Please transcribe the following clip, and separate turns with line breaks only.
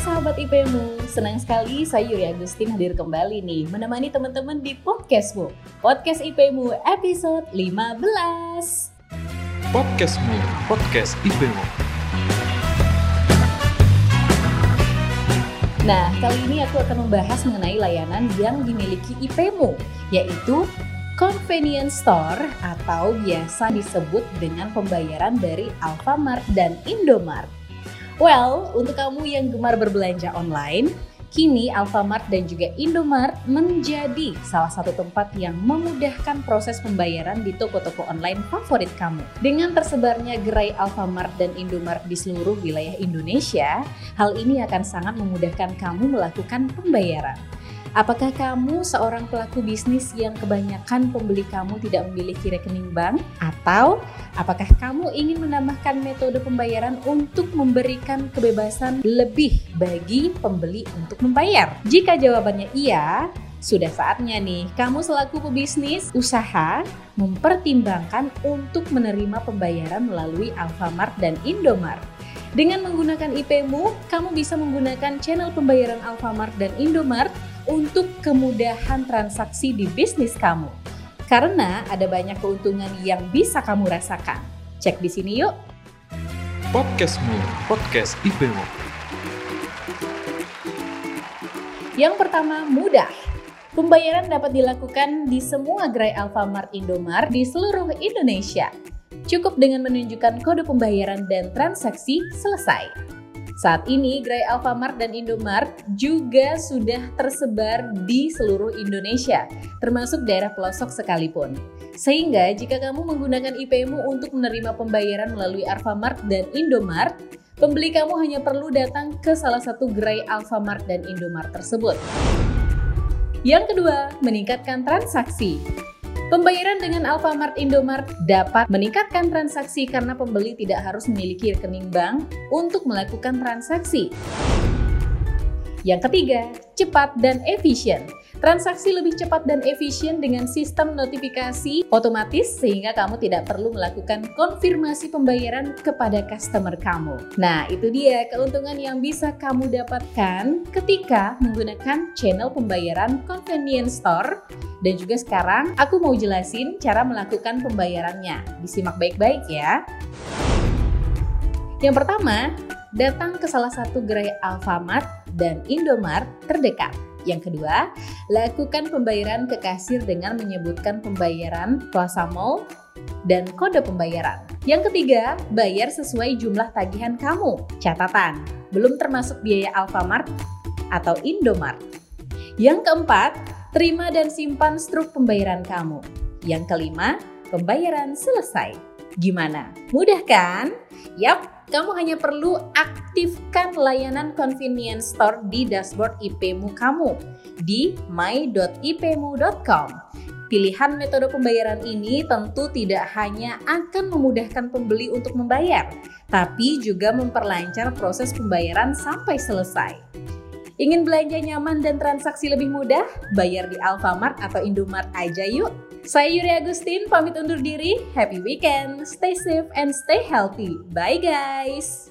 sahabat IPmu, senang sekali saya Yuri Agustin hadir kembali nih menemani teman-teman di podcastmu. Podcast IPmu episode 15.
Podcastmu, podcast IPmu.
Nah, kali ini aku akan membahas mengenai layanan yang dimiliki IPmu, yaitu convenience store atau biasa disebut dengan pembayaran dari Alfamart dan Indomart. Well, untuk kamu yang gemar berbelanja online, kini Alfamart dan juga Indomart menjadi salah satu tempat yang memudahkan proses pembayaran di toko-toko online favorit kamu. Dengan tersebarnya gerai Alfamart dan Indomart di seluruh wilayah Indonesia, hal ini akan sangat memudahkan kamu melakukan pembayaran. Apakah kamu seorang pelaku bisnis yang kebanyakan pembeli kamu tidak memiliki rekening bank? Atau apakah kamu ingin menambahkan metode pembayaran untuk memberikan kebebasan lebih bagi pembeli untuk membayar? Jika jawabannya iya, sudah saatnya nih kamu selaku pebisnis usaha mempertimbangkan untuk menerima pembayaran melalui Alfamart dan Indomart. Dengan menggunakan IPmu, kamu bisa menggunakan channel pembayaran Alfamart dan Indomart untuk kemudahan transaksi di bisnis kamu. Karena ada banyak keuntungan yang bisa kamu rasakan. Cek di sini yuk.
Podcastmu, podcast IPmu.
Yang pertama, mudah. Pembayaran dapat dilakukan di semua gerai Alfamart Indomart di seluruh Indonesia. Cukup dengan menunjukkan kode pembayaran dan transaksi selesai. Saat ini, gerai Alfamart dan Indomart juga sudah tersebar di seluruh Indonesia, termasuk daerah pelosok sekalipun. Sehingga jika kamu menggunakan IPmu untuk menerima pembayaran melalui Alfamart dan Indomart, pembeli kamu hanya perlu datang ke salah satu gerai Alfamart dan Indomart tersebut. Yang kedua, meningkatkan transaksi. Pembayaran dengan Alfamart Indomart dapat meningkatkan transaksi karena pembeli tidak harus memiliki rekening bank untuk melakukan transaksi. Yang ketiga, cepat dan efisien. Transaksi lebih cepat dan efisien dengan sistem notifikasi otomatis sehingga kamu tidak perlu melakukan konfirmasi pembayaran kepada customer kamu. Nah, itu dia keuntungan yang bisa kamu dapatkan ketika menggunakan channel pembayaran convenience store dan juga sekarang aku mau jelasin cara melakukan pembayarannya. Disimak baik-baik ya. Yang pertama, datang ke salah satu gerai Alfamart dan Indomart terdekat. Yang kedua, lakukan pembayaran ke kasir dengan menyebutkan pembayaran Plaza Mall dan kode pembayaran. Yang ketiga, bayar sesuai jumlah tagihan kamu. Catatan, belum termasuk biaya Alfamart atau Indomart. Yang keempat, terima dan simpan struk pembayaran kamu. Yang kelima, pembayaran selesai. Gimana? Mudah kan? Yap, kamu hanya perlu aktifkan layanan convenience store di dashboard IPmu kamu di my.ipmu.com. Pilihan metode pembayaran ini tentu tidak hanya akan memudahkan pembeli untuk membayar, tapi juga memperlancar proses pembayaran sampai selesai. Ingin belanja nyaman dan transaksi lebih mudah? Bayar di Alfamart atau Indomart aja yuk! Saya Yuri Agustin, pamit undur diri. Happy weekend, stay safe and stay healthy. Bye guys!